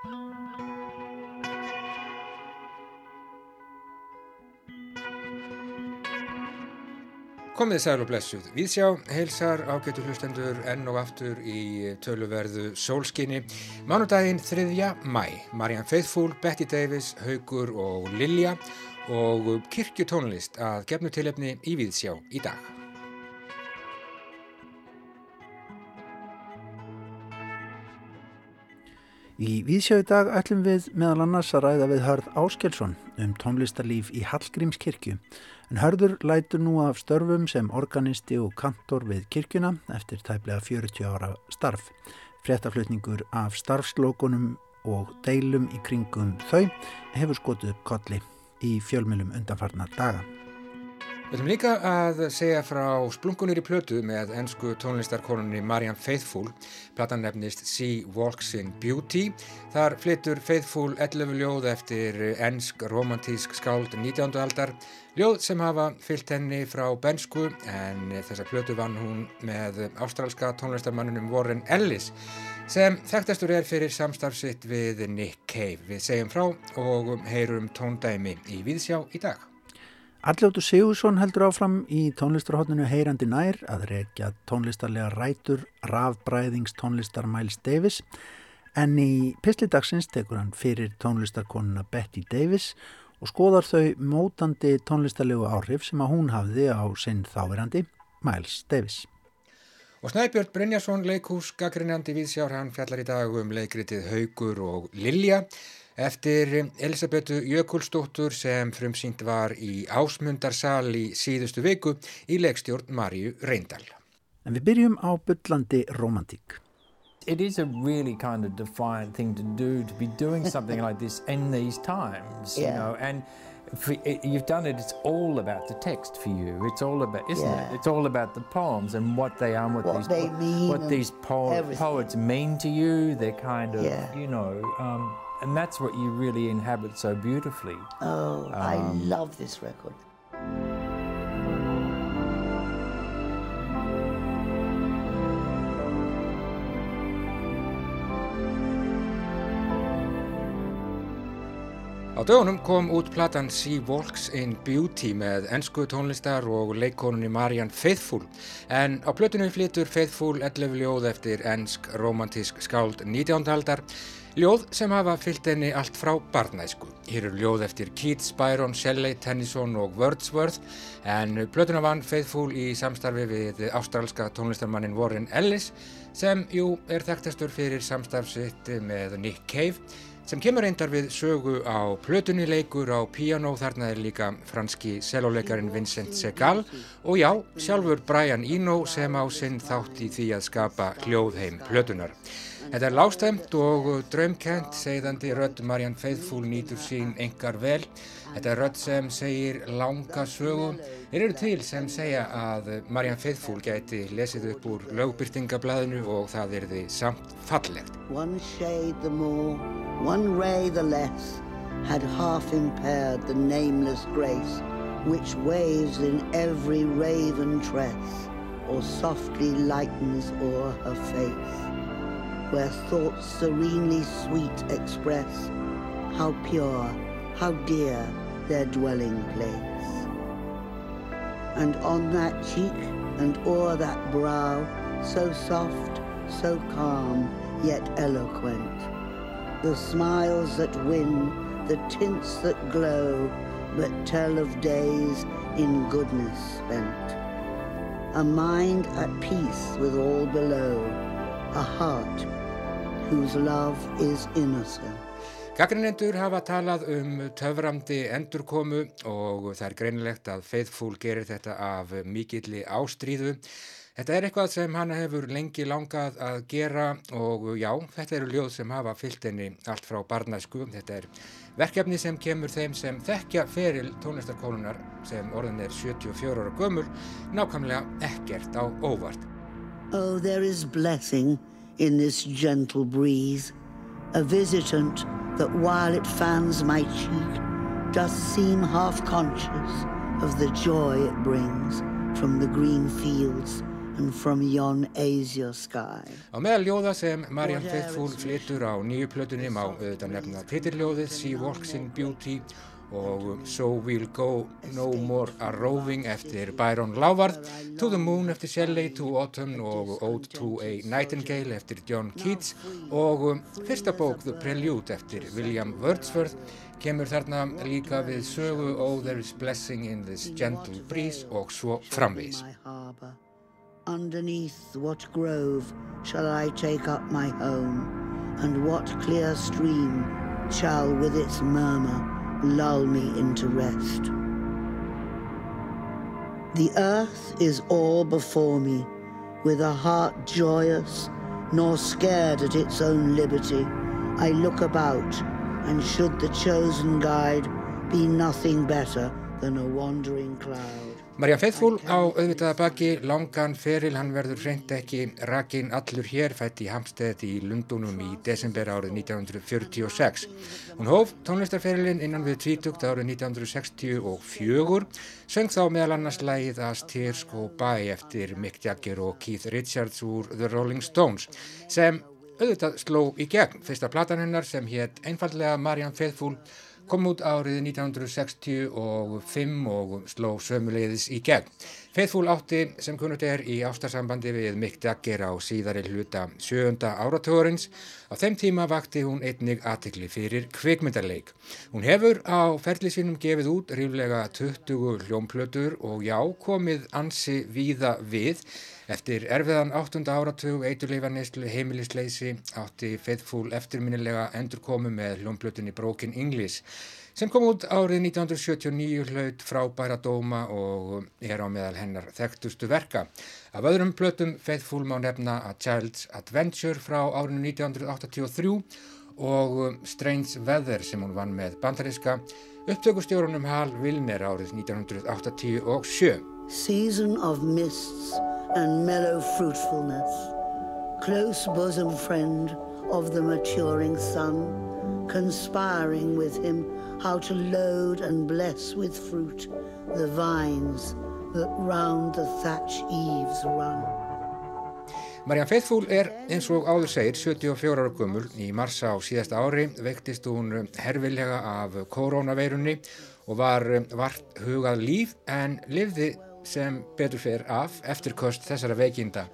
Komið sæl og blessuð. Víðsjá heilsar ágætu hlustendur enn og aftur í töluverðu sólskinni. Mánudaginn 3. mæ. Marianne Faithfull, Betty Davis, Haugur og Lilja og kirkjutónlist að gefnu tilefni í Víðsjá í dag. Í Víðsjá í dag ætlum við meðal annars að ræða við Hörð Áskelsson um tónlistarlíf í Hallgrímskirkju En Hörður lætur nú af störfum sem organisti og kantor við kirkuna eftir tæplega 40 ára starf. Fréttaflutningur af starfslókunum og deilum í kringum þau hefur skotið upp kolli í fjölmjölum undanfarnar daga. Við ætlum líka að segja frá splungunir í plötu með ennsku tónlistarkonunni Marianne Faithfull. Platan nefnist She Walks in Beauty. Þar flyttur Faithfull 11 ljóð eftir ennsk romantísk skáld 19. aldar Ljóð sem hafa fyllt henni frá bensku en þessa plötu vann hún með ástrálska tónlistarmannunum Warren Ellis sem þekktastur er fyrir samstarfsitt við Nick Cave. Við segjum frá og heyrum tóndæmi í Víðsjá í dag. Alljóttu Sigursson heldur áfram í tónlistarhóttinu Heyrandi nær að reykja tónlistarlega rætur rafbræðings tónlistar Miles Davis en í Pistlidagsins tekur hann fyrir tónlistarkonuna Betty Davis og skoðar þau mótandi tónlistarlegu áhrif sem að hún hafði á sinn þáverandi Miles Davis. Og Snæbjörn Brynjarsson, leikús, gaggrinandi viðsjár, hann fjallar í dag um leikritið Haugur og Lilja eftir Elisabetu Jökulstóttur sem frumsýnd var í ásmundarsal í síðustu viku í leikstjórn Marju Reyndal. En við byrjum á byllandi romantík. It is a really kind of defiant thing to do to be doing something like this in these times, yeah. you know, and for, it, you've done it. It's all about the text for you. It's all about, isn't yeah. it? It's all about the poems and what they are, and what, what these they mean, what these po poets mean to you. They're kind of, yeah. you know, um, and that's what you really inhabit so beautifully. Oh, um, I love this record. Á dögunum kom út platan She Walks in Beauty með ennsku tónlistar og leikkonunni Marianne Faithfull en á plötinu flytur Faithfull 11 ljóð eftir ennsk romantísk skáld 19. aldar ljóð sem hafa fyllt henni allt frá barnæsku. Hér eru ljóð eftir Keats, Byron, Shelley, Tennyson og Wordsworth en plötuna vann Faithfull í samstarfi við ástrálska tónlistarmannin Warren Ellis sem jú er þekktastur fyrir samstarfsitt með Nick Cave sem kemur reyndar við sögu á plötunni leikur á piano, þarna er líka franski selóleikarin Vincent Segal og já, sjálfur Brian Eno sem á sinn þátt í því að skapa hljóðheim plötunar. Þetta er lástemt og draumkent, segðandi rödd Marianne Faithfull nýtur sín engar vel. Þetta er rödd sem segir langa sögu. Þeir eru til sem segja að Marianne Faithfull gæti lesið upp úr lögbyrtingablaðinu og það er því samt fallegt. One shade the more, one ray the less had half impaired the nameless grace which waves in every raven tress or softly lightens o'er her face. Where thoughts serenely sweet express how pure, how dear their dwelling place. And on that cheek and o'er that brow, so soft, so calm, yet eloquent, the smiles that win, the tints that glow, but tell of days in goodness spent. A mind at peace with all below, a heart whose love is innocent. Gaggrinendur hafa talað um töframdi endurkomu og það er greinilegt að Faithfull gerir þetta af mikilli ástríðu. Þetta er eitthvað sem hann hefur lengi langað að gera og já, þetta eru ljóð sem hafa fyllt henni allt frá barnasku. Þetta er verkefni sem kemur þeim sem þekkja feril tónlistarkólunar sem orðin er 74 ára gömur nákvæmlega ekkert á óvart. Oh, there is blessing in this gentle breeze, a visitant that while it fans my cheek, doth seem half conscious of the joy it brings from the green fields and from yon azure sky. Á meðal ljóða sem Marianne Faithfull flytur á nýju plötunni má auðvitað nefna titirljóðið She Walks in Beauty og So We'll Go No More a Roving eftir Byron Lávarð, To the Moon eftir Shelley, To Autumn og Ode to a Nightingale eftir John Keats og fyrsta bók The Prelude eftir William Wordsworth kemur þarna líka við sögu Oh there is blessing in this gentle breeze og svo framvís. Underneath what grove shall I take up my home, and what clear stream shall with its murmur lull me into rest? The earth is all before me, with a heart joyous, nor scared at its own liberty. I look about, and should the chosen guide be nothing better than a wandering cloud. Marja Feithfúl á auðvitaða baki langan feril, hann verður hreint ekki rakin allur hér, fætt í Hamstedt í Lundunum í desember árið 1946. Hún hóf tónlistarferilinn innan við tvítugt árið 1964, söng þá meðal annars lægið As Tears Go By eftir Mick Jagger og Keith Richards úr The Rolling Stones, sem auðvitað sló í gegn. Fyrsta platan hennar sem hétt einfallega Marianne Faithful kom út árið 1965 og sló sömuleiðis í gegn. Faithful átti sem kunnut er í ástarsambandi við Mick Jagger á síðari hluta sjönda áratugurins. Á þeim tíma vakti hún einnig aðtikli fyrir kvikmyndarleik. Hún hefur á ferli sínum gefið út ríflega 20 hljómplötur og já komið ansi víða við Eftir erfiðan áttunda áratug eiturleifaneyslu heimilisleysi átti Faithful eftirminnilega endurkomu með hljómblutinni Broken English sem kom út árið 1979 hlaut frábæra dóma og er á meðal hennar þekktustu verka. Af öðrum plötum Faithful má nefna A Child's Adventure frá árinu 1983 og Strange Weather sem hún vann með bandaríska upptökustjórunum Hal Wilner árið 1987. Season of Mists and mellow fruitfulness, close bosom friend of the maturing sun, conspiring with him how to load and bless with fruit the vines that round the thatch eaves run. Marianne Faithfull er eins og áður segir 74 ára gummul. Í marsa á síðasta ári veiktist hún herfilega af koronaveirunni og var vart hugað líf en lifði sem betur fer af eftirkost þessara veikinda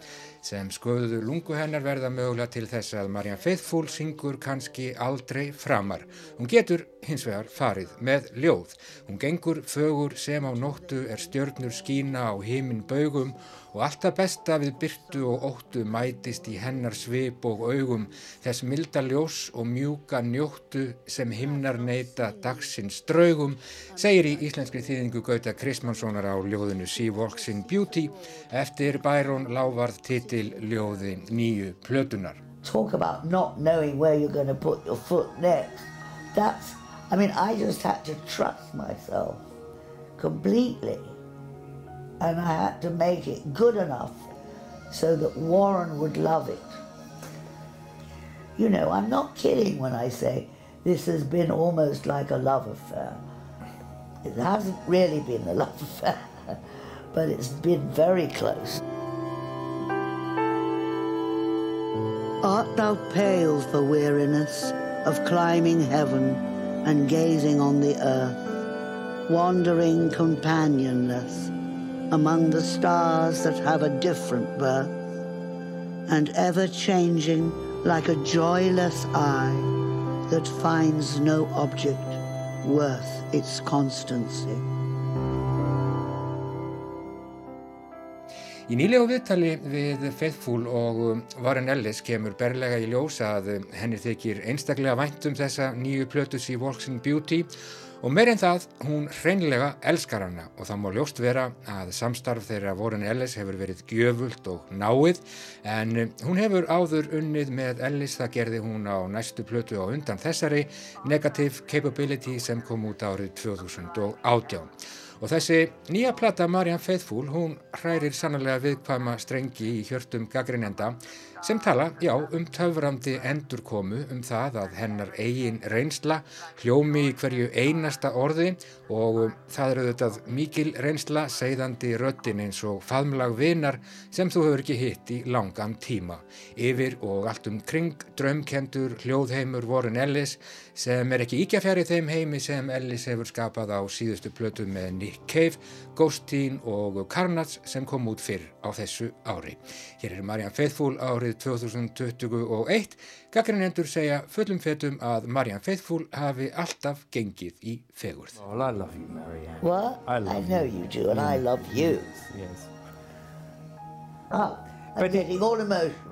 sem skoðuðu lungu hennar verða mögulega til þess að Marianne Faithfull syngur kannski aldrei framar. Hún getur hins vegar farið með ljóð. Hún gengur fögur sem á nóttu er stjörnur skína á heiminn baugum og alltaf besta við byrtu og óttu mætist í hennar svip og augum þess milda ljós og mjúka njóttu sem himnar neyta dagsins draugum, segir í íslenskri þýðingu Gauta Kristmannssonar á ljóðinu She Walks in Beauty eftir Byron Lávarð titil ljóði nýju plötunar. Talk about not knowing where you're going to put your foot next. That's, I mean, I just had to trust myself completely. And I had to make it good enough so that Warren would love it. You know, I'm not kidding when I say this has been almost like a love affair. It hasn't really been a love affair, but it's been very close. Art thou pale for weariness of climbing heaven and gazing on the earth, wandering companionless? Among the stars that have a different birth, and ever changing like a joyless eye that finds no object worth its constancy. Í nýlegu viðtali við Faithful og um, Warren Ellis kemur berlega í ljós að um, henni þykir einstaklega vænt um þessa nýju plötus í Walks in Beauty Og meirinn það, hún hreinlega elskar hana. Og það má ljóst vera að samstarf þeirra Warren Ellis hefur verið gjöfult og náið. En hún hefur áður unnið með Ellis, það gerði hún á næstu plötu á undan þessari Negative Capability sem kom út árið 2018. Og þessi nýja plata Marianne Faithfull, hún hrærir sannlega viðkvæma strengi í hjörtum gaggrinenda sem tala, já, um töfrandi endurkomu um það að hennar eigin reynsla hljómi í hverju einasta orði og það eru þetta mikil reynsla segðandi röttin eins og faðmlag vinar sem þú hefur ekki hitt í langan tíma. Yfir og allt um kring drömkendur hljóðheimur Warren Ellis sem er ekki íkjafjari þeim heimi sem Ellis hefur skapað á síðustu plötu með Nick Cave, Ghost Teen og Carnage sem kom út fyrr á þessu ári. Hér er Marianne Faithfull árið árið 2021. Gaggrinendur segja fullum fetum að Marianne Faithfull hafi alltaf gengið í fegurð. Well, I love you, Marianne. What? I love I know you, you do, and I love you. Yes. Ah, I'm But- getting all emotional.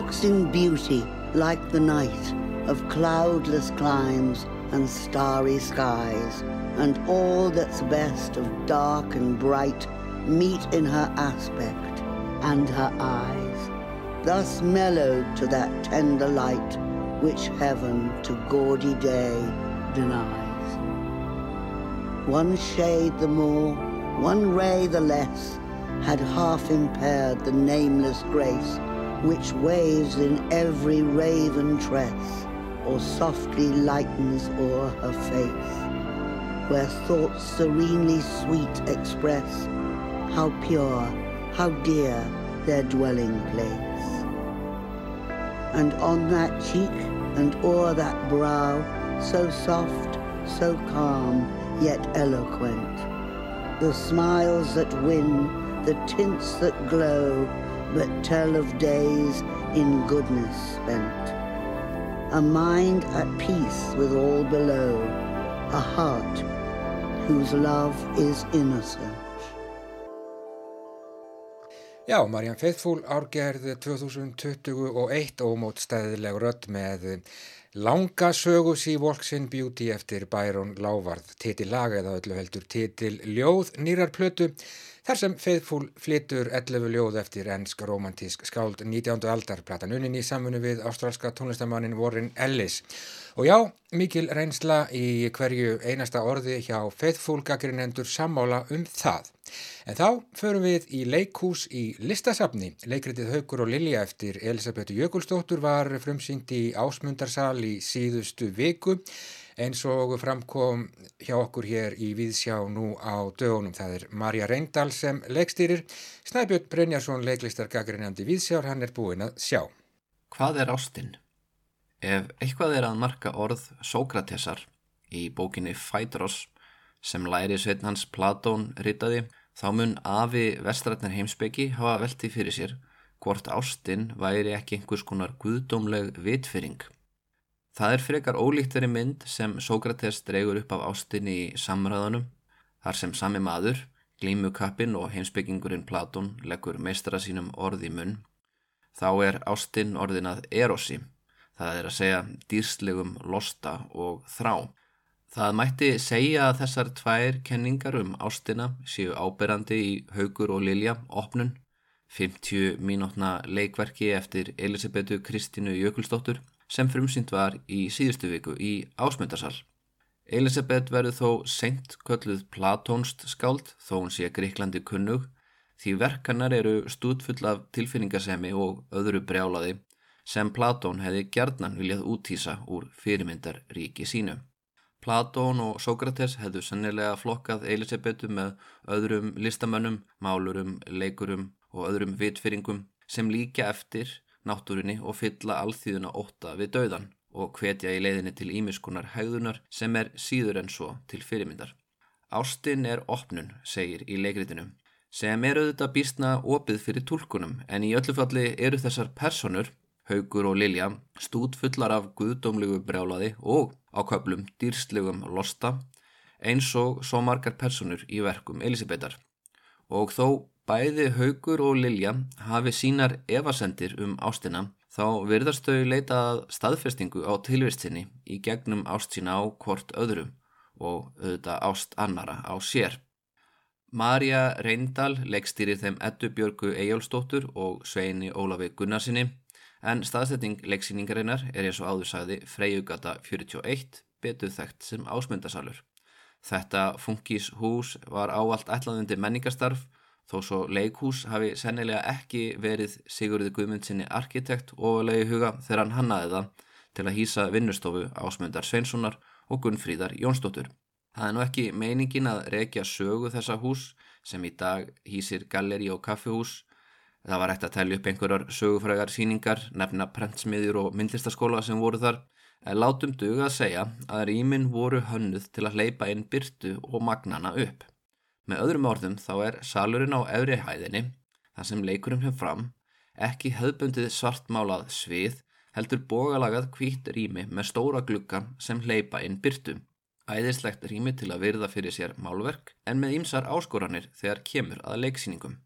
Walks in beauty like the night of cloudless climes and starry skies, and all that's best of dark and bright meet in her aspect and her eyes, thus mellowed to that tender light which heaven to gaudy day denies. One shade the more, one ray the less, had half impaired the nameless grace which waves in every raven tress, or softly lightens o'er her face, where thoughts serenely sweet express how pure, how dear their dwelling place. And on that cheek and o'er that brow, so soft, so calm, yet eloquent, the smiles that win, the tints that glow, but tell of days in goodness spent. A mind at peace with all below, a heart whose love is innocent. Já, Marianne Faithfull árgerð 2021 og mótstæðileg rödd með langa sögu sí Walks in Beauty eftir Byron Lávarð, titil lag eða öllu heldur titil ljóð nýrar plötu þar sem Faithfull flytur 11 ljóð eftir ennsk romantísk skáld 19. aldar platan unin í samfunnu við ástrálska tónlistamannin Warren Ellis. Og já, mikil reynsla í hverju einasta orði hjá Faithfull gaggrinendur sammála um það. En þá förum við í leikhús í listasafni. Leikritið Haugur og Lilja eftir Elisabethu Jökulsdóttur var frumsýnd í Ásmundarsal í síðustu viku eins og framkom hjá okkur hér í Víðsjá nú á dögunum. Það er Marja Reyndal sem leikstýrir. Snæbjörn Brynjarsson leiklistar gaggrinandi Víðsjár, hann er búinn að sjá. Hvað er ástinn? Ef eitthvað er að marka orð Sókratesar í bókinni Phaedros sem læri sveitn hans Platón ritaði, þá mun afi vestrætnar heimsbyggi hafa velti fyrir sér hvort ástinn væri ekki einhvers konar guðdómleg vitfyring. Það er frekar ólíktari mynd sem Sókrates dreigur upp af ástin í samræðanum, þar sem sami maður, glímukappin og heimsbyggingurinn Platón leggur meistara sínum orð í munn. Þá er ástin orðinað erosi, það er að segja dýrslegum losta og þrá. Það mætti segja að þessar tvær kenningar um ástina séu áberandi í Haugur og Lilja opnun, 50 mínútna leikverki eftir Elisabetu Kristínu Jökulsdóttur sem frumsýnd var í síðustu viku í Ásmundarsal. Elisabeth verður þó seint kölluð platónst skáld þó hún sé Greiklandi kunnug því verkanar eru stúdfull af tilfinningasemi og öðru brjálaði sem Platón hefði gjarnan viljað útýsa úr fyrirmyndarríki sínu. Platón og Sókrates hefðu sannilega flokkað Elisabetu með öðrum listamönnum, málurum, leikurum og öðrum vitfyringum sem líka eftir náttúrunni og fylla alþýðuna óta við dauðan og hvetja í leiðinni til ímiskunar hægðunar sem er síður en svo til fyrirmyndar. Ástin er opnun, segir í leikritinu, sem er auðvitað býstna opið fyrir tólkunum en í öllu falli eru þessar personur, Haugur og Lilja, stút fullar af guðdómlegu brjálaði og á köplum dýrslegum losta eins og svo margar personur í verkum Elisabetar. Og þó bæði Haugur og Lilja hafi sínar evasendir um ástina þá virðast þau leitað staðfestingu á tilvistinni í gegnum ást sína á hvort öðru og auðvitað ást annara á sér. Marja Reyndal leggstýrir þeim Eddu Björgu Ejjólfsdóttur og Sveini Ólafi Gunnarsinni en staðsetting leggsýningarinnar er eins og áður sagði Freyjugata 41 betur þekkt sem ásmundasalur. Þetta funkíshús var áallt ætlaðundi menningastarf þó svo leikhús hafi sennilega ekki verið Sigurði Guðmundsinni arkitekt ofalega í huga þegar hann hannaði það til að hýsa vinnustofu ásmundar Sveinssonar og Gunnfríðar Jónsdóttur. Það er nú ekki meiningin að rekja sögu þessa hús sem í dag hýsir galleri og kaffihús. Það var ekkert að tellja upp einhverjar sögufrægar síningar, nefna prentsmiðjur og myndlistaskóla sem voru þar en látum duga að segja að rýmin voru hönnuð til að hleypa inn byrtu og magnana upp. Með öðrum orðum þá er salurinn á efri hæðinni, þar sem leikurum hefur fram, ekki hefðbundið svartmálað svið, heldur bógalagað hvít rými með stóra glugga sem hleypa inn byrtu. Æðislegt rými til að virða fyrir sér málverk en með ýmsar áskoranir þegar kemur að leiksýningum.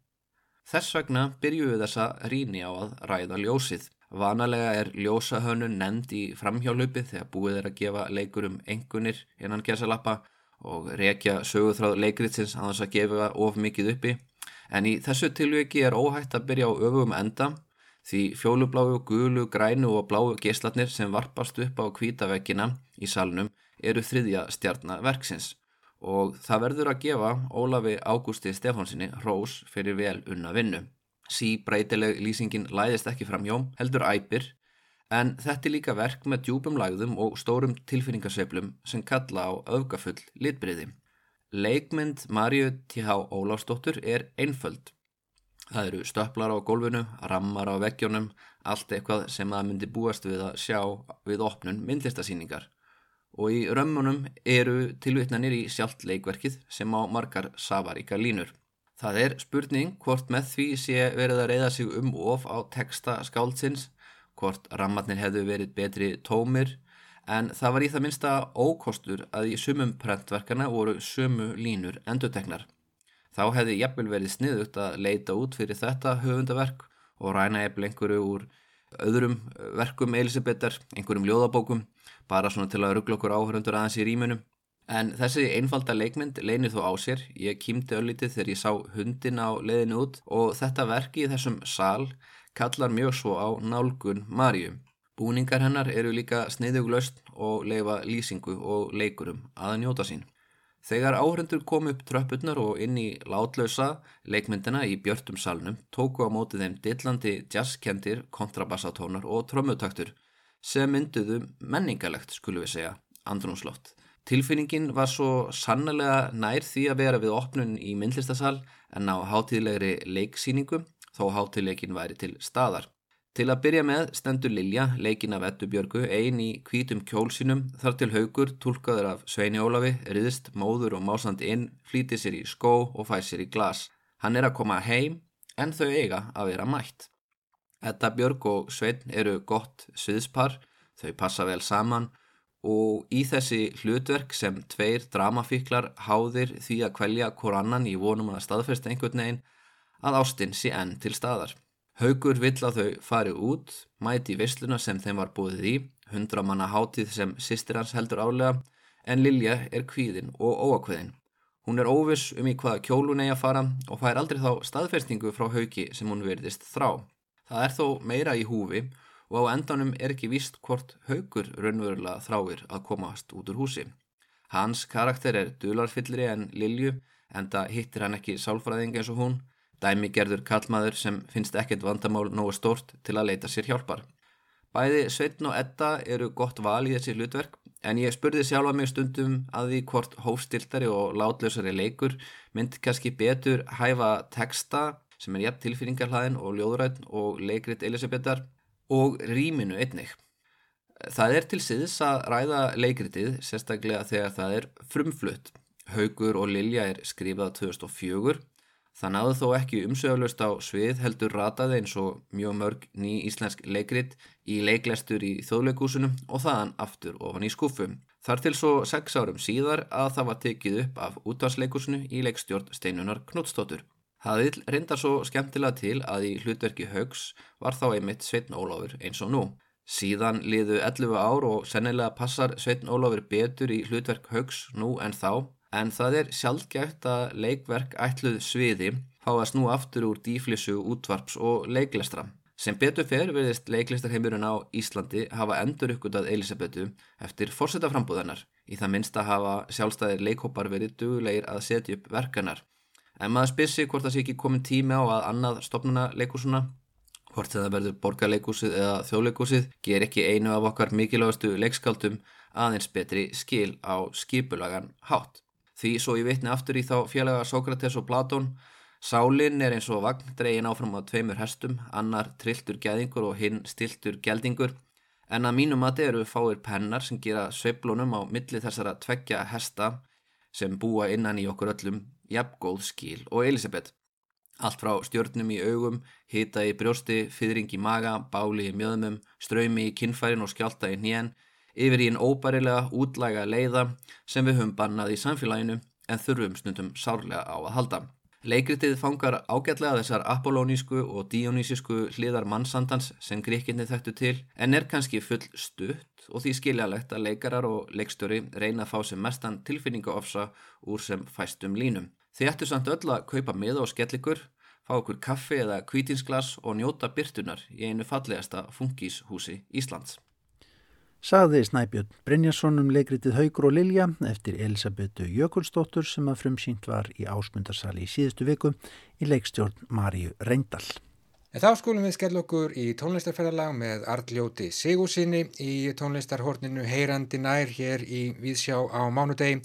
Þess vegna byrjuðu þessa ríni á að ræða ljósið Vanalega er ljósahönnun nefnd í framhjálöpi þegar búið er að gefa leikurum engunir innan gesalappa og rekja söguþráð leikritsins að þess að gefa of mikið uppi. En í þessu tilviki er óhægt að byrja á öfum enda því fjólubláu, gulu, grænu og bláu geislatnir sem varpast upp á kvítaveggina í salnum eru þriðja stjarnaverksins og það verður að gefa Ólafi Ágústi Stefánsinni hrós fyrir vel unna vinnu. Sí breytileg lýsingin læðist ekki fram hjá, heldur æpir, en þetta er líka verk með djúpum lagðum og stórum tilfinningarseflum sem kalla á öfgafull litbriði. Leikmynd Marju T.H. Óláfsdóttur er einföld. Það eru stöpplar á gólfinu, rammar á veggjónum, allt eitthvað sem það myndi búast við að sjá við opnun myndlistasýningar. Og í römmunum eru tilvittnanir í sjálft leikverkið sem á margar safaríka línur. Það er spurning hvort með því sé verið að reyða sig um of á texta skáldsins, hvort rammarnir hefðu verið betri tómir, en það var í það minsta ókostur að í sumum prentverkana voru sumu línur enduteknar. Þá hefði jafnvel verið sniðugt að leita út fyrir þetta höfundaverk og ræna eppil einhverju úr öðrum verkum Elisabethar, einhverjum ljóðabókum, bara svona til að ruggla okkur áhörundur aðeins í rýmunum. En þessi einfalda leikmynd leinir þó á sér, ég kýmdi öllítið þegar ég sá hundin á leiðinu út og þetta verki í þessum sal kallar mjög svo á nálgun Marju. Búningar hennar eru líka sniðuglaust og leifa lýsingu og leikurum að njóta sín. Þegar áhrendur kom upp tröppurnar og inn í látlausa leikmyndina í björtum salnum tóku á móti þeim dillandi jazzkendir, kontrabassatónar og trömmutaktur sem mynduðu menningalegt skulum við segja andrumslótt. Tilfinningin var svo sannlega nær því að vera við opnun í myndlistasal en á hátíðlegri leiksýningu þó hátíðleikin væri til staðar. Til að byrja með stendur Lilja, leikin af Ettu Björgu, ein í kvítum kjólsinum þar til haugur, tólkaður af Sveini Ólafi, riðist, móður og másandi inn, flýti sér í skó og fæ sér í glas. Hann er að koma heim en þau eiga að vera mætt. Etta Björg og Svein eru gott sviðspar, þau passa vel saman og í þessi hlutverk sem tveir dramafíklar háðir því að kvelja hvor annan í vonum að staðfesta einhvern veginn að ástinn sé enn til staðar. Haugur vill að þau fari út, mæti vissluna sem þeim var búið í, hundra manna hátíð sem sýstir hans heldur álega, en Lilja er kvíðin og óakveðin. Hún er óviss um í hvaða kjólun eigi að fara og fær aldrei þá staðfestingu frá haugi sem hún verðist þrá. Það er þó meira í húfi og á endanum er ekki víst hvort haugur raunverulega þráir að komast út úr húsi. Hans karakter er dularfyllri en Lilju en það hittir hann ekki sálfræðing eins og hún, dæmi gerður kallmaður sem finnst ekkert vandamál nógu stort til að leita sér hjálpar. Bæði Sveitn og Edda eru gott val í þessi hlutverk en ég spurði sjálfa mig stundum að því hvort hófstiltari og látlausari leikur myndi kannski betur hæfa texta sem er jætt tilfýringarhlaðin og ljóðrætt og leikrit Elisabethar og rýminu einnig. Það er til síðs að ræða leikritið sérstaklega þegar það er frumflutt Haugur og Lilja er skrifað 2004. Það náðu þó ekki umsögulegst á svið heldur rataði eins og mjög mörg ný íslensk leikrit í leiklestur í þjóðleikúsinu og þaðan aftur ofan í skúfum. Þar til svo sex árum síðar að það var tekið upp af útvarsleikúsinu í leikstjórn Steinunar Knútstóttur. Það vil reyndar svo skemmtilega til að í hlutverki Haugs var þá einmitt Sveitn Ólafur eins og nú. Síðan liðu 11 ár og sennilega passar Sveitn Ólafur betur í hlutverk Haugs nú en þá en það er sjálfgæft að leikverk ætluð sviði fá að snú aftur úr dýflissu útvarps og leiklestra. Sem betur fer verðist leiklistarheimurinn á Íslandi hafa endur uppgötað Elisabetu eftir fórsetaframbúðanar í það minnst að hafa sjálfstæðir leikhópar verið duglegir að setja upp verkanar. En maður spyrsi hvort það sé ekki komin tími á að annað stopnuna leikúsuna, hvort það verður borgarleikúsið eða þjóðleikúsið, ger ekki einu af okkar mikilvægastu leikskaldum aðeins betri skil á skipulagan hátt. Því svo ég vitni aftur í þá félaga Sókrates og Platón, sálinn er eins og vagn dregin áfram á tveimur hestum, annar trilltur gæðingur og hinn stiltur gældingur, en að mínum að þeir eru fáir pennar sem gera söiblunum á milli þessara tveggja hesta sem búa innan í okkur öllum, jafngóð skíl og Elisabeth. Allt frá stjórnum í augum, hita í brjósti, fyrring í maga, báli í mjöðmum, ströymi í kinnfærin og skjálta í nýjan, yfir í einn óbærilega útlæga leiða sem við höfum bannað í samfélaginu en þurfum stundum sárlega á að halda. Leikritið fangar ágætlega þessar apollónísku og dionýsísku hliðar mannsandans sem gríkinni þekktu til en er kannski full stutt og því skiljalegt að leikarar og leikstöri reyna að fá sem mestan tilfinningaofsa úr sem fæstum línum. Þið ættu samt öll að kaupa miða og skellikur, fá okkur kaffi eða kvítinsglas og njóta byrtunar í einu fallegasta fungíshúsi Íslands sagði Snæbjörn Brynjarsson um leikritið Haugur og Lilja eftir Elisabetu Jökulsdóttur sem að frumsýnt var í ásmundarsali í síðustu viku í leikstjórn Maríu Reyndal. En þá skulum við skell okkur í tónlistarferðarlag með Arljóti Sigursinni í tónlistarhorninu Heyrandi nær hér í Víðsjá á mánudegi.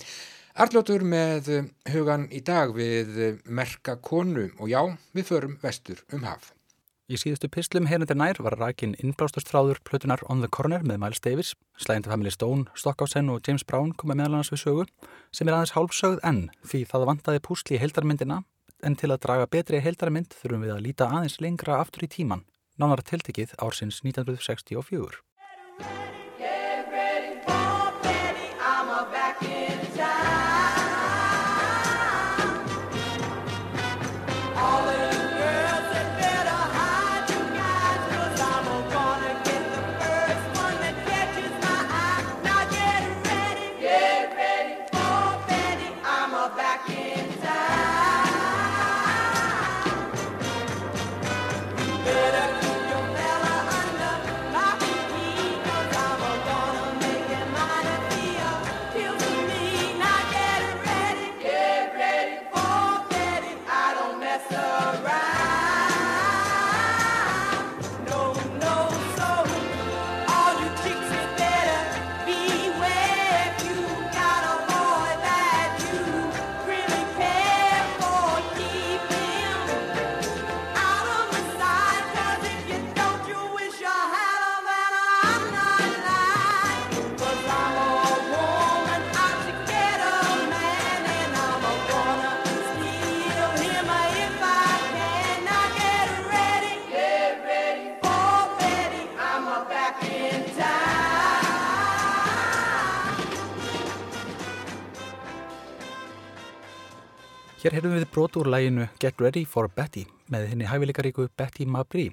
Arljótur með hugan í dag við merka konu og já, við förum vestur um haf. Í síðustu pislum hernendir nær var rækin innblásturstráður Plutunar On The Corner með Miles Davis, slægjandi familji Stone, Stockhausen og James Brown koma meðalans við sögu sem er aðeins hálfsögð enn því það vantaði púsli í heildarmyndina en til að draga betri heildarmynd þurfum við að líta aðeins lengra aftur í tíman, nánar tiltikið ársins 1964. Hér heyrðum við brot úr læginu Get Ready for Betty með henni hæfileikaríku Betty Mabry.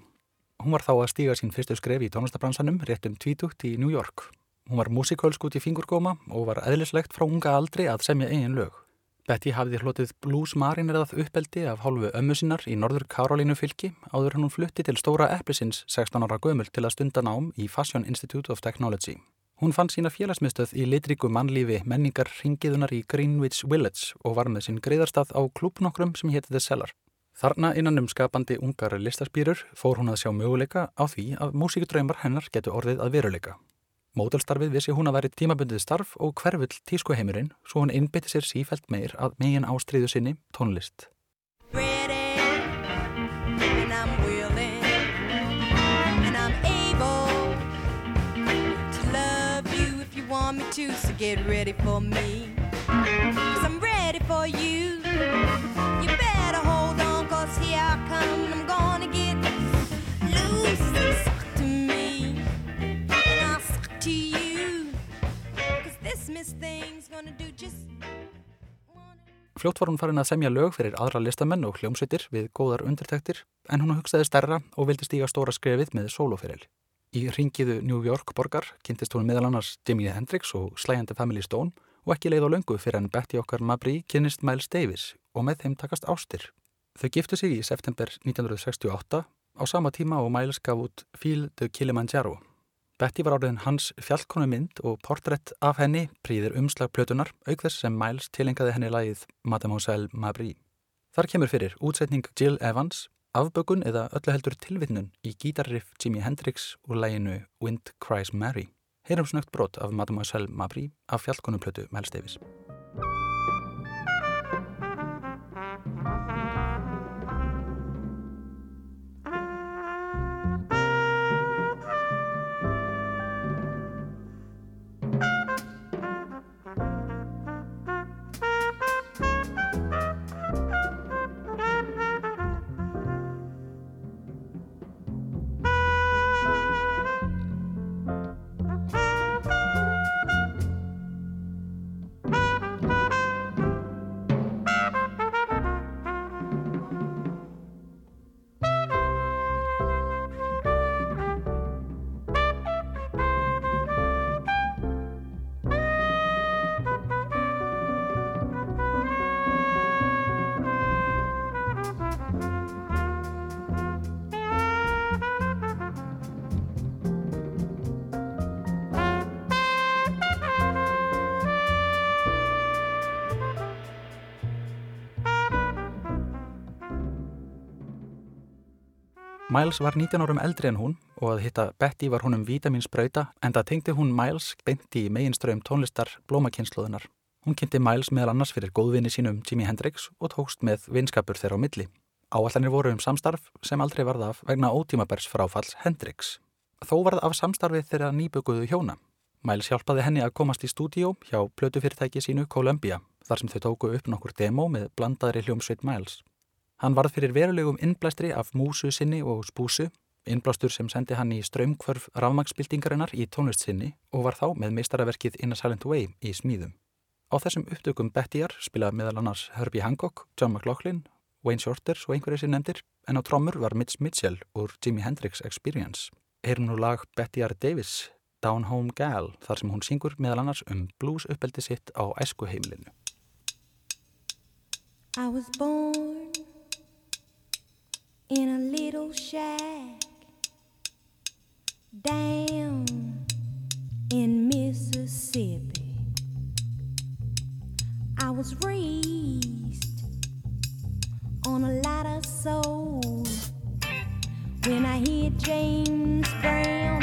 Hún var þá að stíga sín fyrstu skref í tónlistabransanum rétt um tvítugt í New York. Hún var músikölsk út í fingurgóma og var eðlislegt frá unga aldri að semja eigin lög. Betty hafði hlotið Blues Marinerað uppeldi af hálfu ömmu sinnar í norður Karolínu fylki áður hann hún flutti til stóra eplisins 16 ára gömul til að stunda nám í Fashion Institute of Technology. Hún fann sína félagsmiðstöð í litriku mannlífi menningar ringiðunar í Greenwich Village og var með sinn greiðarstað á klúpnokkrum sem hétti The Cellar. Þarna innan um skapandi ungar listaspýrur fór hún að sjá möguleika á því að músíkudraumar hennar getur orðið að veruleika. Módelstarfið vissi hún að veri tímabundið starf og hverfull tískuheimurinn svo hún innbytti sér sífælt meir að megin ástriðu sinni tónlist. Get ready for me. Cause I'm ready. for you. You better hold on, cause here I come. I'm gonna get loose. Suck to me, and I'll suck to you. Cause this miss thing's gonna do just. Fljótt var hún farin að semja lög fyrir aðra listamenn og hljómsveitir við góðar undirtektir en hún hugsaði stærra og vildi stíga stóra skrefið með soloferil. Í ringiðu New York borgar kynntist hún meðal annars Jimi Hendrix og slæjandi Family Stone og ekki leið á löngu fyrir en Betty okkar Mabry kynnist Miles Davis og með þeim takast ástir. Þau giftu sig í september 1968 á sama tíma og Miles gaf út Feel the Kilimanjaro Betty var áriðin hans fjallkonu mynd og portrætt af henni príðir umslagplötunar auk þess sem Miles tilengaði henni lagið Mademoiselle Mabry. Þar kemur fyrir útsetning Jill Evans, afbökun eða öllu heldur tilvittnun í gítarriff Jimi Hendrix úr læginu Wind Cries Mary. Heyrum snögt brot af Mademoiselle Mabry af fjallkonuplötu Miles Miles var 19 árum eldri en hún og að hitta Betty var húnum vitaminsbrauta en það tengdi hún Miles beinti í meginströym tónlistar blómakynsluðunar. Hún kynnti Miles meðal annars fyrir góðvinni sínum Jimi Hendrix og tókst með vinskapur þeirra á milli. Áallanir voru um samstarf sem aldrei varða af vegna ótímabærs fráfalls Hendrix. Þó varð af samstarfið þeirra nýbökuðu hjóna. Miles hjálpaði henni að komast í stúdíó hjá plötufyrirtæki sínu Columbia þar sem þau tóku upp nokkur demo með blandaðri hljómsveit Miles. Hann varð fyrir verulegum innblæstri af músu sinni og spúsu, innblástur sem sendi hann í ströymkvörf rafmagsbildingarinnar í tónlist sinni og var þá með meistaraverkið In a Silent Way í smíðum. Á þessum upptökum Bettyar spila meðal annars Herbie Hancock, John McLaughlin, Wayne Shorter og einhverjir sem nefndir, en á trommur var Mitch Mitchell úr Jimi Hendrix Experience. Heyrum nú lag Bettyar Davis, Down Home Gal, þar sem hún syngur meðal annars um blues uppeldi sitt á æskuheimilinu. I was born in a little shack down in Mississippi. I was raised on a lot of soul. When I hear James Brown,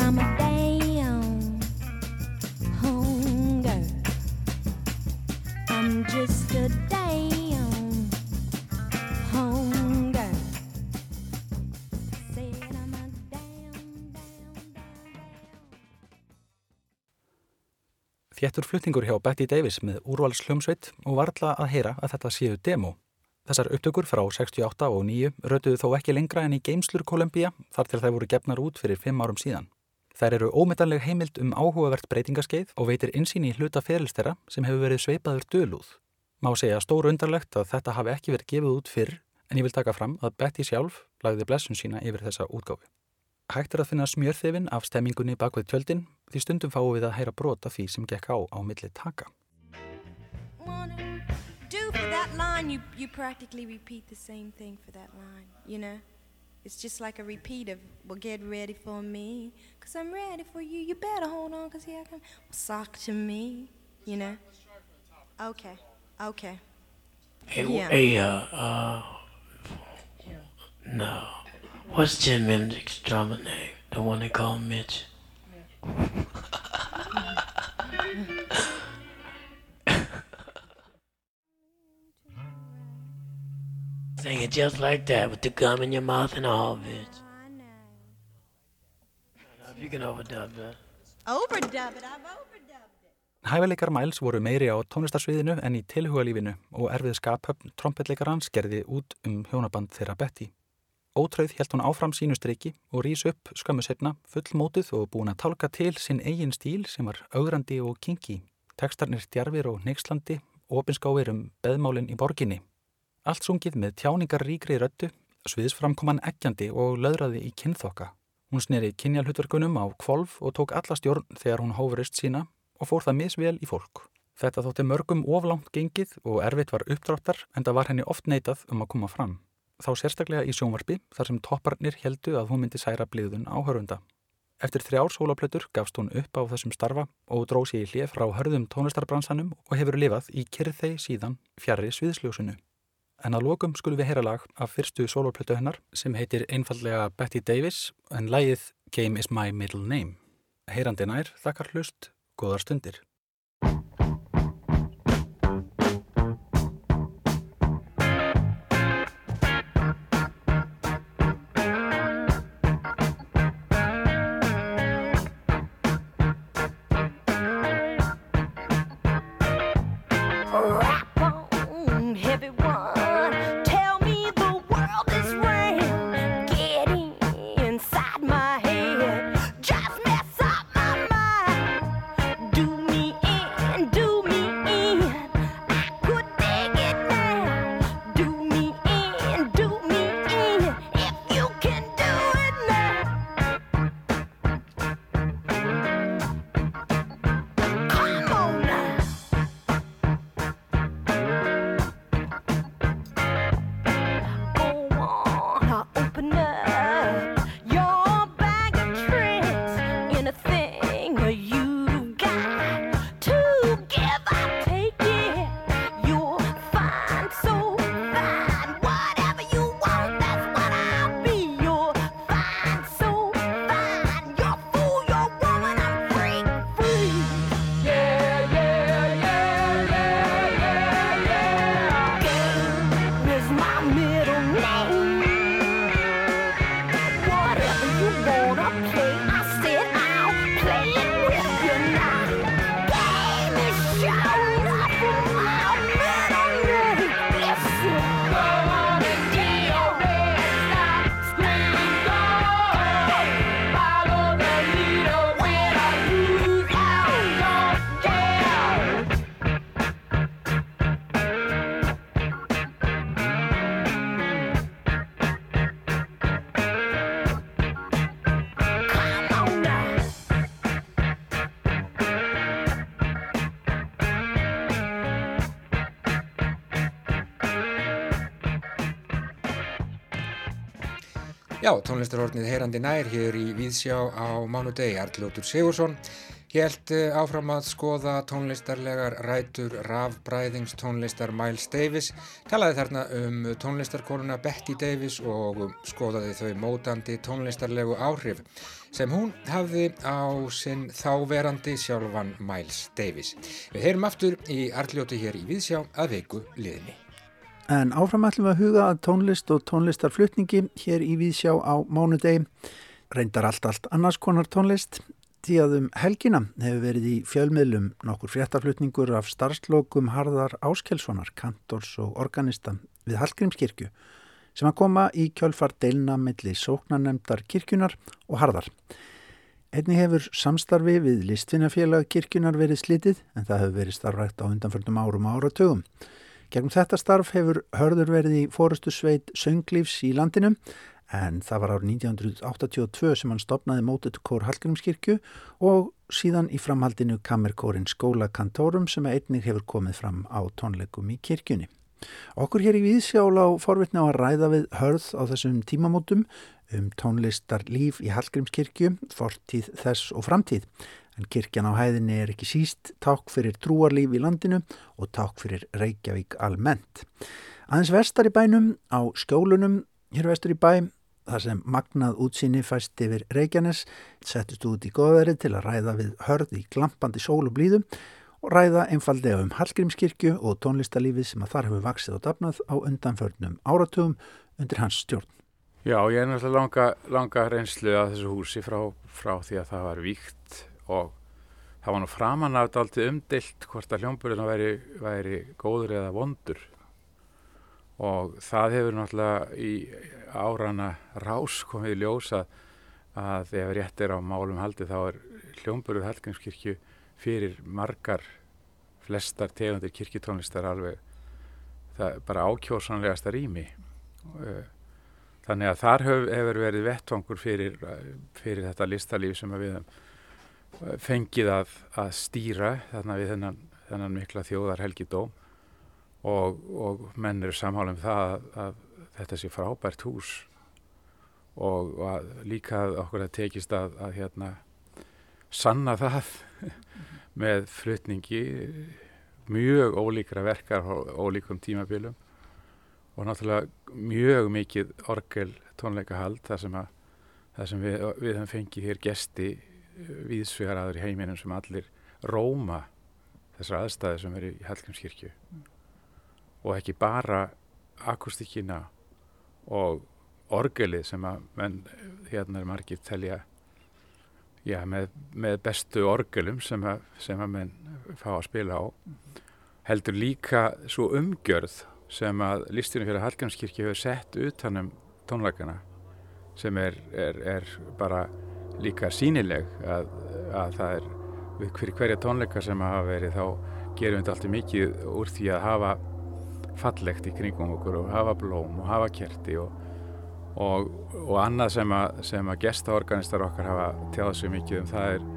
I'm a damn hunger. I'm just a damn hunger. Said I'm a damn, damn, damn. Þéttur flutningur hjá Betty Davis með úrvalsljómsveit og varla að heyra að þetta séu demo. Þessar upptökur frá 68 og 9 rötuðu þó ekki lengra en í Geimslur Kolumbía þar til þær voru gefnar út fyrir 5 árum síðan. Þær eru ómetanleg heimild um áhugavert breytingaskeið og veitir insýn í hluta ferilstera sem hefur verið sveipaður dölúð. Má segja stóru undarlegt að þetta hafi ekki verið gefið út fyrr en ég vil taka fram að Betty sjálf lagði blessun sína yfir þessa útgáfi. Hægt er að finna smjörþefin af stemmingunni bak við tjöldin því stundum fáum við að heyra brota því sem gekk á á milli taka. wanna It's just like a repeat of, well, get ready for me, cause I'm ready for you. You better hold on, cause here I come. Sock to me, you know? Okay, okay. Hey, Yeah. hey, uh, uh, no. What's Jim Mendick's drummer name? The one they call Mitch? Sing it just like that with the gum in your mouth and all, bitch. I know. If you can overdub that. Overdub it, I've overdubbed it. Hæfileikar Miles voru meiri á tónlistarsviðinu en í tilhugalífinu og erfið skaphöfn trompetleikarans gerði út um hjónaband þeirra Betty. Ótröð held hún áfram sínu striki og rís upp skömmu setna fullmótuð og búin að tálka til sinn eigin stíl sem var augrandi og kinki. Tekstarnir djarfir og neykslandi, opinskáir um beðmálinn í borginni. Allt sungið með tjáningar ríkri röttu, sviðsframkoman eggjandi og löðraði í kynþokka. Hún sneri kynjalhutverkunum á kvolf og tók alla stjórn þegar hún hófurist sína og fór það misvel í fólk. Þetta þótti mörgum oflangt gengið og erfitt var uppdráttar en það var henni oft neitað um að koma fram. Þá sérstaklega í sjónvarpi þar sem topparnir heldu að hún myndi særa bliðun áhörunda. Eftir þrjár sólaplötur gafst hún upp á þessum starfa og dró sér í hlið frá hörðum tónlistarbransanum og hefur lifað í kyrþei síðan fjarrri sviðsljósunu. En að lokum skulum við heyra lag af fyrstu sólaplötu hennar sem heitir einfallega Betty Davis en lagið Game is my middle name. Heyrandi nær, þakkar hlust, góðar stundir. Já, tónlistarhornið heyrandi nær hér í Víðsjá á mánudegi. Arljótur Sigursson helt eh, áfram að skoða tónlistarlegar rætur rafbræðings tónlistar Miles Davis, talaði þarna um tónlistarkonuna Betty Davis og skoðaði þau mótandi tónlistarlegu áhrif sem hún hafði á sinn þáverandi sjálfan Miles Davis. Við heyrum aftur í Arljóti hér í Víðsjá að veiku liðni. En áfram ætlum við að huga að tónlist og tónlistarflutningi hér í Víðsjá á mánudegi. Reyndar allt allt annars konar tónlist. Því að um helgina hefur verið í fjölmiðlum nokkur fréttaflutningur af starfslokum Harðar Áskelssonar, kantors og organista við Hallgrímskirkju sem að koma í kjölfar deilna milli sóknarnemdar kirkjunar og Harðar. Einni hefur samstarfi við listfinnafélag kirkjunar verið slitið en það hefur verið starfrækt á undanförnum árum áratögum. Gegnum þetta starf hefur hörður verið í fórustu sveit sönglífs í landinu en það var árið 1982 sem hann stopnaði mótið kór Hallgrímskirkju og síðan í framhaldinu kammerkórin skólakantórum sem einnig hefur komið fram á tónleikum í kirkjunni. Okkur hér í Víðsjál á forvitna á að ræða við hörð á þessum tímamótum um tónlistar líf í Hallgrímskirkju, fortíð þess og framtíð en kirkjan á hæðinni er ekki síst takk fyrir trúarlíf í landinu og takk fyrir Reykjavík almennt. Aðeins vestar í bænum, á skjólunum hér vestur í bæ, þar sem magnað útsýni fæst yfir Reykjanes, settust út í goðverið til að ræða við hörð í glampandi sól og blíðum og ræða einfallega um Hallgrímskirkju og tónlistalífið sem að þar hefur vaksið og dafnað á undanförnum áratugum undir hans stjórn. Já, ég er náttúrulega langa, langa reynslu að þessu húsi frá, frá því að það var víkt og það var nú framan af þetta alltaf umdilt hvort að hljómburðina væri, væri góður eða vondur. Og það hefur náttúrulega í árana rás komið í ljósa að ef rétt er á málum haldi þá er hljómburð Hallgrímskirkju fyrir margar flestar tegundir kirkjutónlistar alveg bara ákjósanlegasta rými. Þannig að þar hefur verið vettvangur fyrir, fyrir þetta listalíf sem við hefum fengið að, að stýra þarna við þennan, þennan mikla þjóðar helgidóm og, og menn eru samhála um það að, að þetta sé frábært hús og, og að líka okkur að tekist að, að hérna sanna það með flutningi mjög ólíkra verkar og ólíkum tímabilum og náttúrulega mjög mikið orgel tónleikahald þar sem, að, þar sem við, við hefum fengið hér gesti viðsvegar aður í heiminum sem allir róma þessar aðstæði sem eru í Hallgrímskirkju mm. og ekki bara akustíkina og orgelið sem að menn hérna er margir telja já, með, með bestu orgelum sem að, sem að menn fá að spila á heldur líka svo umgjörð sem að listunum fyrir Hallgrímskirkju hefur sett utanum tónleikana sem er, er, er bara líka sínileg að, að það er fyrir hverja tónleika sem hafa verið þá gerum við alltaf mikið úr því að hafa fallegt í kringum okkur og hafa blóm og hafa kerti og, og, og annað sem að, sem að gestaorganistar okkar hafa tjáð sér mikið um það er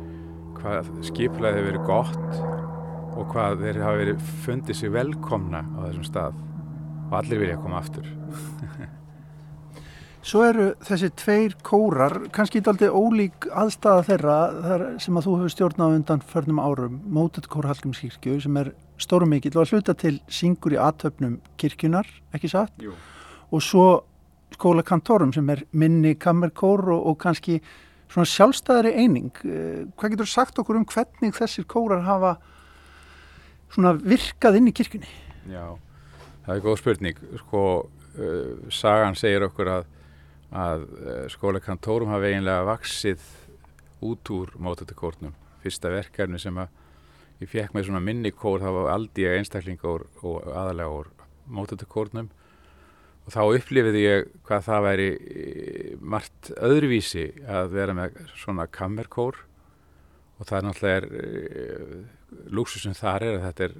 hvað skiplaði hefur verið gott og hvað þeir hafa verið fundið sér velkomna á þessum stað og allir vilja koma aftur Svo eru þessi tveir kórar kannski aldrei ólík aðstæða þeirra sem að þú hefur stjórnað undan förnum árum, mótet kór Hallgrímskirkju sem er stórum mikill og að hluta til syngur í aðtöfnum kirkjunar, ekki satt? Jú. Og svo skóla kantorum sem er minni kammerkór og, og kannski svona sjálfstæðari eining. Eh, hvað getur sagt okkur um hvernig þessir kórar hafa svona virkað inn í kirkjunni? Já, það er góð spurning. Sko, uh, sagan segir okkur að að skóla kantórum hafi eiginlega vaksið út úr mótötukórnum. Fyrsta verkefni sem ég fekk með svona minnikór þá var aldrei einstaklinga og, aðalega úr mótötukórnum og þá upplifiði ég hvað það væri margt öðruvísi að vera með svona kammerkór. Og það er náttúrulega lúksusum þar er að þetta er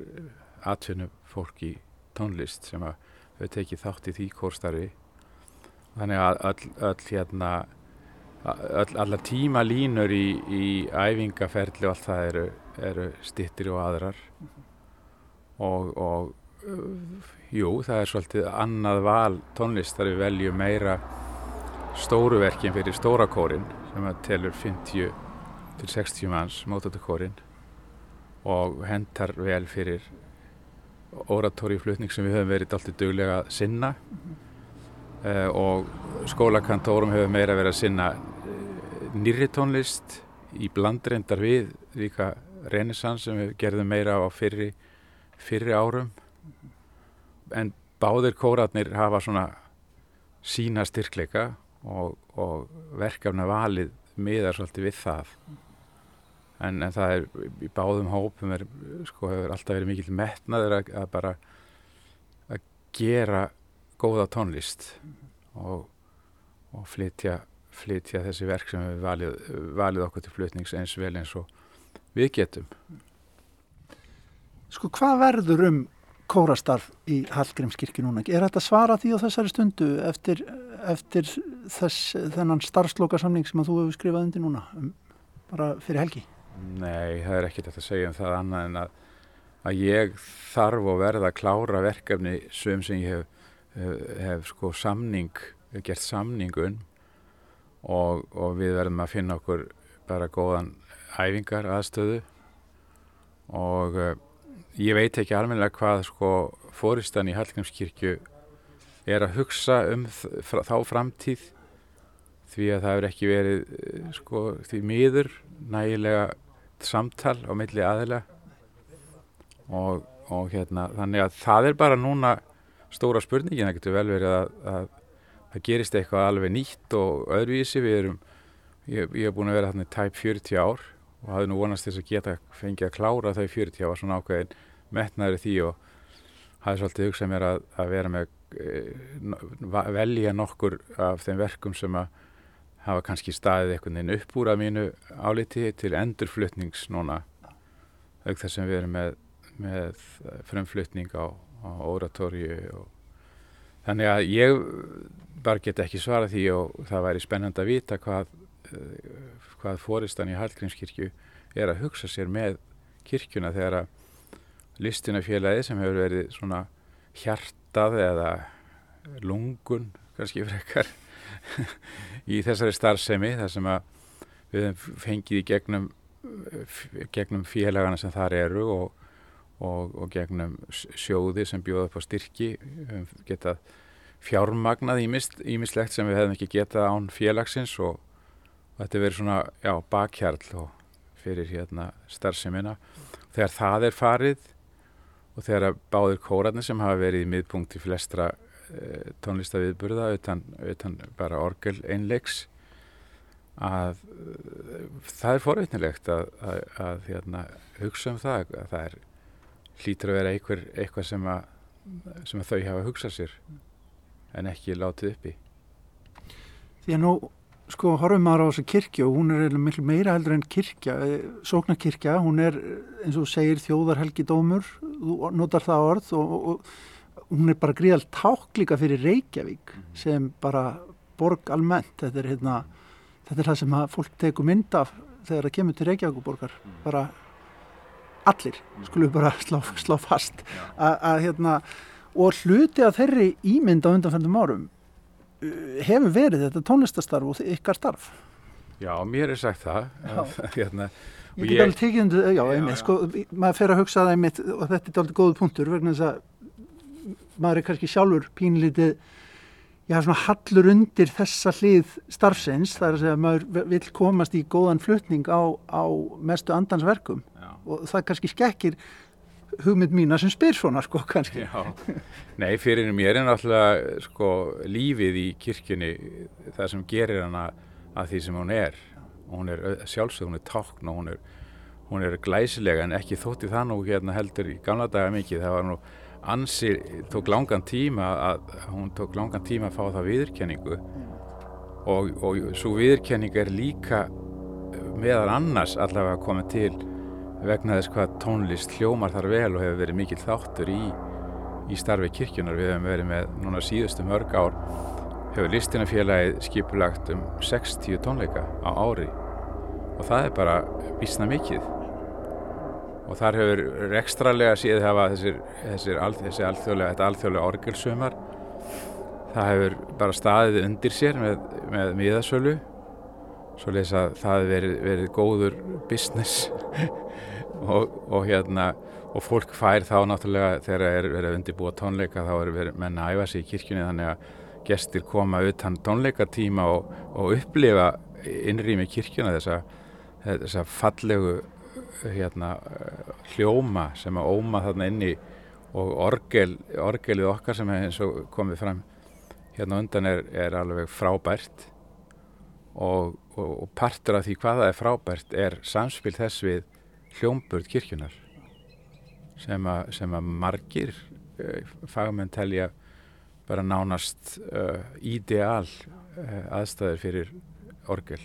atvinnu fólk í tónlist sem að þau tekið þátt í því kórstarfi þannig að öll, öll hérna öll, allar tíma línur í, í æfingaferli og allt það eru, eru stittir og aðrar. Og, og jú, það er svolítið annað val tónlist þar við veljum meira stóru verkin fyrir stóra kórin sem að telur 50 til 60 manns mótatakórin og hendar vel fyrir oratóriuflutning sem við höfum verið alltaf duglega að sinna. Uh, og skólakantórum hefur meira verið að sinna uh, nýri tónlist í blandrendar við líka renesans sem við gerðum meira á fyrri, fyrri árum. En báðir kóratnir hafa svona sína styrkleika og, og verkefna valið miðar svolítið við það. En, en það er í báðum hópum er, sko, hefur alltaf verið mikil metnaður að, að bara að gera góða tónlist og, og flytja, flytja þessi verk sem við valið, valið okkur til flutnings eins vel eins og við getum Sko hvað verður um kórastarf í Hallgrímskirkju núna? Er þetta svara því á þessari stundu eftir, eftir þess, þennan starfslokasamning sem að þú hefur skrifað undir núna um, bara fyrir helgi? Nei, það er ekkert að segja um það annað en að, að ég þarf að verða að klára verkefni sem sem ég hef, hef, sko samning, gert samningun og, og við verðum að finna okkur bara góðan æfingar aðstöðu og uh, ég veit ekki almennilega hvað sko fóristan í Hallgrímskirkju er að hugsa um þá framtíð því að það hefur ekki verið sko því miður nægilega samtal á milli aðila. Og, og hérna þannig að það er bara núna stóra spurningin, það getur vel verið að, að það gerist eitthvað alveg nýtt og öðruvísi. Við erum ég, ég hef búin að vera þarna í tæp 40 ár og hafði nú vonast þess að geta fengið að klára þau 40 ára svona ákveðin metnaður því og hafði svolítið hugsað mér að, að vera með e, velja nokkur af þeim verkum sem að hafa kannski staðið einhvern veginn upp úr að mínu áliti til endurflutnings núna. Auk þess sem við erum með, með frumflutning á, á oratóriu og þannig að ég bara get ekki svara því og það væri spennand að vita hvað hvað fóristan í Hallgrímskirkju er að hugsa sér með kirkjuna þegar að listinafélagi sem hefur verið svona hjartað eða lungun kannski frekar í þessari starfsemi þar sem að við fengið í gegnum, gegnum félagana sem þar eru og, og, og gegnum sjóði sem bjóða upp á styrki getað fjármagnað ímislegt sem við hefum ekki getað án félagsins og þetta verið svona, já, bakhjarl og fyrir hérna starfseminna. Þegar það er farið og þegar báðir kórarnir sem hafa verið í miðpunkt í flestra e, tónlistaviðburða utan, utan bara orgel einleiks að e, það er forveitnilegt að, að, að hérna, hugsa um það að það er hlýtur að vera einhver, eitthvað sem, að, sem þau hafa hugsað sér en ekki látið uppi. Því að nú sko horfum maður á þessu kirkja og hún er miklu meira heldur en kirkja sóknarkirkja, hún er eins og segir þjóðarhelgi dómur þú notar það orð og, og, og hún er bara gríðal táklíka fyrir Reykjavík sem bara borg almennt, þetta er hérna þetta er það sem að fólk tekur mynd af þegar það kemur til Reykjavíkuborgar bara allir, skulum bara slá, slá fast. Að hérna og hluti af þeirri ímynd á undanfændum árum hefur verið þetta tónlistastarf og ykkar starf? Já, mér er sagt það. hérna, ég get alveg tekið undir, já, einmitt, sko, maður fer að hugsa það einmitt og þetta er alveg góðu punktur vegna þess að maður er kannski sjálfur pínlítið, já, svona hallur undir þessa hlið starfsins, það er að segja að maður vil komast í góðan flutning á, á mestu andansverkum og það kannski skekkir hugmynd mína sem spyr svona sko kannski. Já. Nei, fyrir mér er náttúrulega sko lífið í kirkjunni það sem gerir hana að því sem hún er. Hún er sjálfsög, hún er tákn og hún er, hún er glæsilega en ekki þótti það nú hérna heldur í gamla daga mikið, það var nú ansi, tók langan tíma að hún tók langan tíma að fá það viðurkenningu. Og, og svo viðurkenning er líka meðan annars allavega komið til vegna þess hvað tónlist hljómar þar vel og hefur verið mikill þáttur í, í starfi kirkjunar. Við hefum verið með núna síðustu mörg ár, hefur listinafélagið skipulagt um 60 tónleika á ári og það er bara vísna mikið. Og þar hefur rekstralega síðan hafa þessir, þessir, þessir alþjóðlega, þetta alþjóðlega orgelsumar. það hefur bara staðið undir sér með, með miðasölu svo leys að það hefur verið, verið góður business og, og hérna og fólk fær þá náttúrulega þegar er verið undirbúa tónleika þá er verið menna að æfa sig í kirkjunni þannig að gestir koma utan tónleikatíma og, og upplifa innrými kirkjuna þessa, þessa fallegu hérna, hljóma sem að óma þarna inni og orgel, orgelið okkar sem er eins og komið fram hérna undan er, er alveg frábært. Og, og, og partur af því hvað það er frábært er samspil þess við hljómburð kirkjunar sem að, sem að margir uh, fagmenn telja bara nánast uh, ídeal uh, aðstæður fyrir orgel.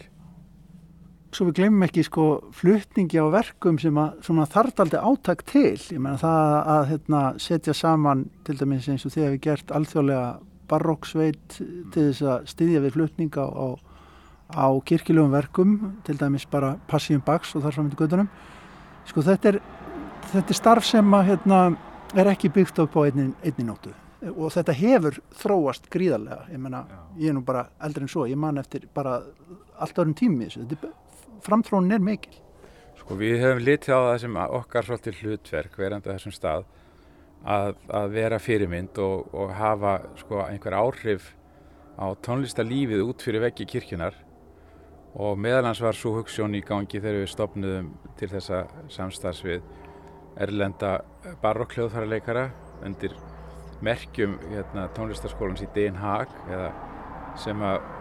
Svo við glemum ekki sko flutningi á verkum sem að aldrei áttak til. Ég meina það að hérna, setja saman til dæmis eins og þegar við gert alþjóðlega baróksveit til þess að styðja við flutninga á, á kirkjulegum verkum, til dæmis bara Passíum Bax og þar fram í gödunum. Sko þetta er, þetta er starf sem að, hérna, er ekki byggt upp á einni, einni nóttu og þetta hefur þróast gríðarlega. Ég meina, ég er nú bara eldri en svo, ég man eftir bara allt öðrum tími þessu. Framtrónin er mikil. Sko við hefum litið á það sem okkar svolítið hlutverk verandi þessum stað að, að vera fyrirmynd og, og hafa sko einhver áhrif á tónlistarlífið út fyrir veggi kirkjunar og meðalans var svo hugssjón í gangi þegar við stopnuðum til þessa samstarfs við erlenda barokkljóðfærarleikara undir merkjum hérna, tónlistarskólans í Den Haag sem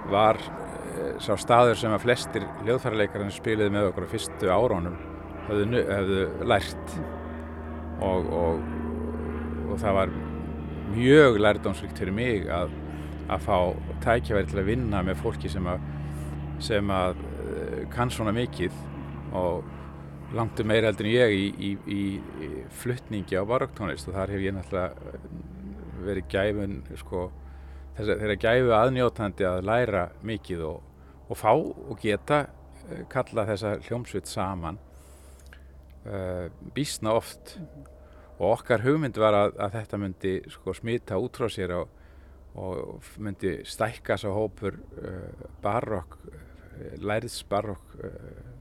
var e, sá staður sem að flestir hljóðfærarleikarinn spiliði með okkur á fyrstu árónum hefðu, hefðu lært. Og, og, og það var mjög lærdómsvíkt fyrir mig að, að fá tækjaværi til að vinna með fólki sem að, sem að e, kann svona mikið og langt um meira heldur en ég í, í, í, fluttningi á barokktónlist. Og þar hef ég náttúrulega verið gæfun sko, þeirra gæfu aðnjótandi að læra mikið og, og fá og geta kalla þessa hljómsveit saman uh, bísna oft. Og okkar hugmynd var að, að þetta myndi sko, smita út frá sér og, og myndi stækka svo hópur uh, barokk læriðs barokk uh,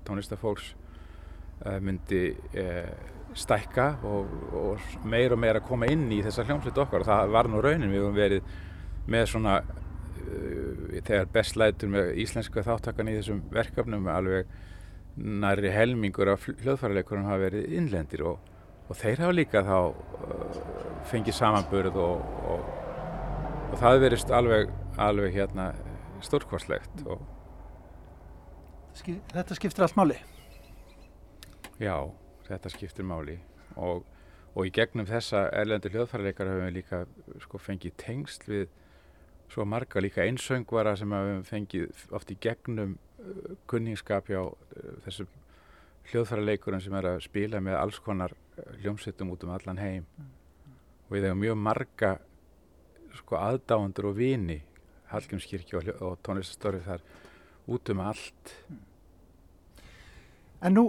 tónlistafólks myndi stækka og, og meir og meir að koma inn í þessa hljómsveit okkar. Og það var nú raunin við höfum verið með svona þegar best lætur með íslenska þáttakan í þessum verkefnum alveg næri helmingur af hljóðfæraleikurum hafa verið innlendir og, og þeir hafa líka þá fengið samanburð og, og það verist alveg, alveg hérna stórkvarslegt Þetta skiptir allt máli? Já þetta skiptir máli. Og, og í gegnum þessa erlendur hljóðfærarleikar höfum við líka sko, fengið tengsl við svo marga líka einsöngvara sem höfum fengið oft í gegnum uh, kunningskap hjá uh, þessum hljóðfærarleikurum sem er að spila með alls konar hljómsettum út um allan heim. Og við hefum mjög marga sko aðdáendur og vini Hallgrímskirkju og, og tónlistastorfi þar út um allt. En nú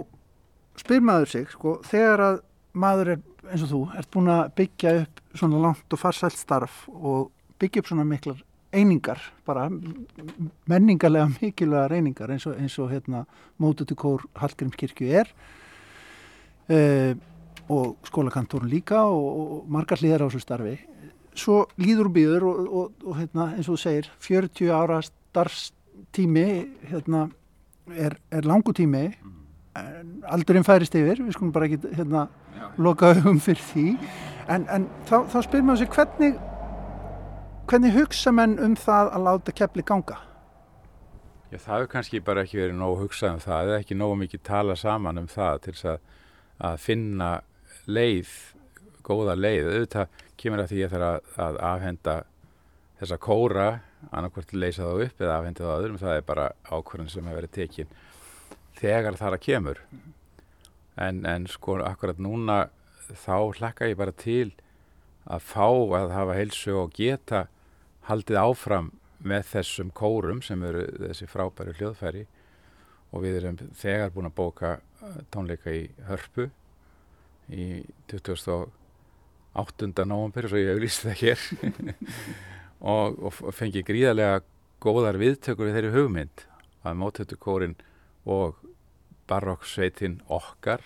spyr maður sig, sko, þegar að maður er eins og þú, ert búin að byggja upp svona langt og farsælt starf og byggja upp svona miklar einingar, bara menningarlega mikilvæga einingar eins og, eins og hérna mótutukór Hallgrímskirkju er uh, og skólakantórun líka og, og margar hlýðar á þessu starfi. Svo líður býður og, og hérna, eins og þú segir 40 ára starfstími hérna, er, er langu tími aldurinn færist yfir, við skulum bara ekki hérna, loka hugum fyrir því. En, en þá, þá spyrir maður sér hvernig hvernig hugsa menn um það að láta kepli ganga? Já, það hefur kannski bara ekki verið nóg hugsað um það, eða ekki nóg mikið tala saman um það til þess að, að finna leið, góða leið. Auðvitað kemur að því að það er að, að afhenda þessa kóra annarkvært leysa þá upp eða afhenda þá öðrum, það er bara ákvörðin sem hefur verið tekinn þegar það að kemur en, en sko akkurat núna þá hlakka ég bara til að fá að hafa heilsu og geta haldið áfram með þessum kórum sem eru þessi frábæru hljóðfæri og við erum þegar búin að bóka tónleika í Hörpu í 2008. november svo ég auðvist það hér og, og fengi gríðarlega góðar viðtökur við þeirri hugmynd að mótötukórin og barokksveitin okkar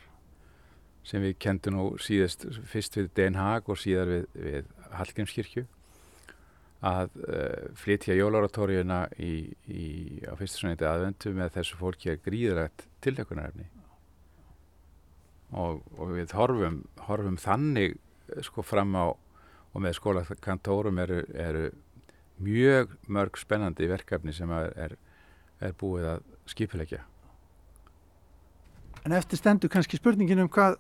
sem við kendum nú síðast fyrst við Den Haag og síðar við, við Hallgrímskirkju að uh, flytja í, á fyrsta sunniti aðvendu með þessu fólki að gríðrætt tildekunarefni og, og við horfum, horfum þannig sko fram á og með skólakantórum eru, eru mjög mörg spennandi verkefni sem er, er, búið að skipilegja. En eftir stendur kannski spurningin um hvað,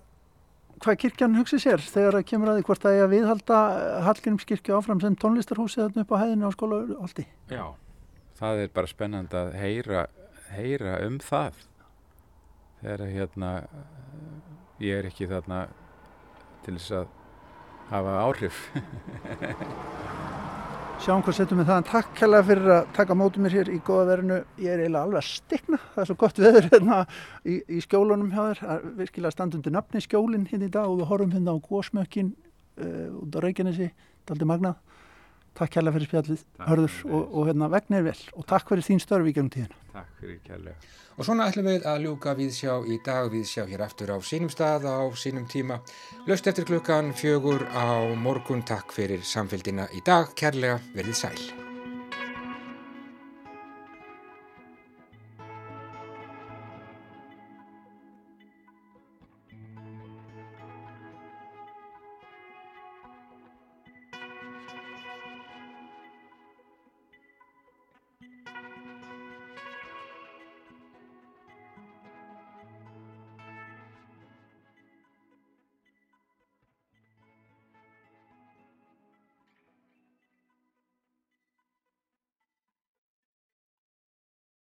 hvað kirkjan hugsi sér þegar það kemur að því hvort það er að viðhalda Hallgrímskirkju áfram sem tónlistarhúsið þarna upp á hæðinu á skólahaldi. Já, það er bara spennandi að heyra, heyra um það þegar hérna ég er ekki þarna til þess að hafa áhrif. Sjáum hvað setjum við það en takk hella fyrir að taka mótið mér hér í góða verinu. Ég er eiginlega alveg að stikna. Það er svo gott veður hérna í, í skjólunum hjá þér. Það er virkilega standundi nafni skjólinn hérna í dag og við horfum hérna á gósmökkin uh, út á Reykjanesi. Aldrei magnað. Takk hella fyrir spjallið, hörður og, og hérna vegnir vel og takk fyrir þín störf í gegnum tíðina. Takk fyrir kærlega. Og svona ætlum við að ljúka viðsjá í dag, viðsjá hér aftur á sínum stað á sínum tíma. Löst eftir klukkan fjögur á morgun, takk fyrir samfélgina í dag, kærlega verið sæl.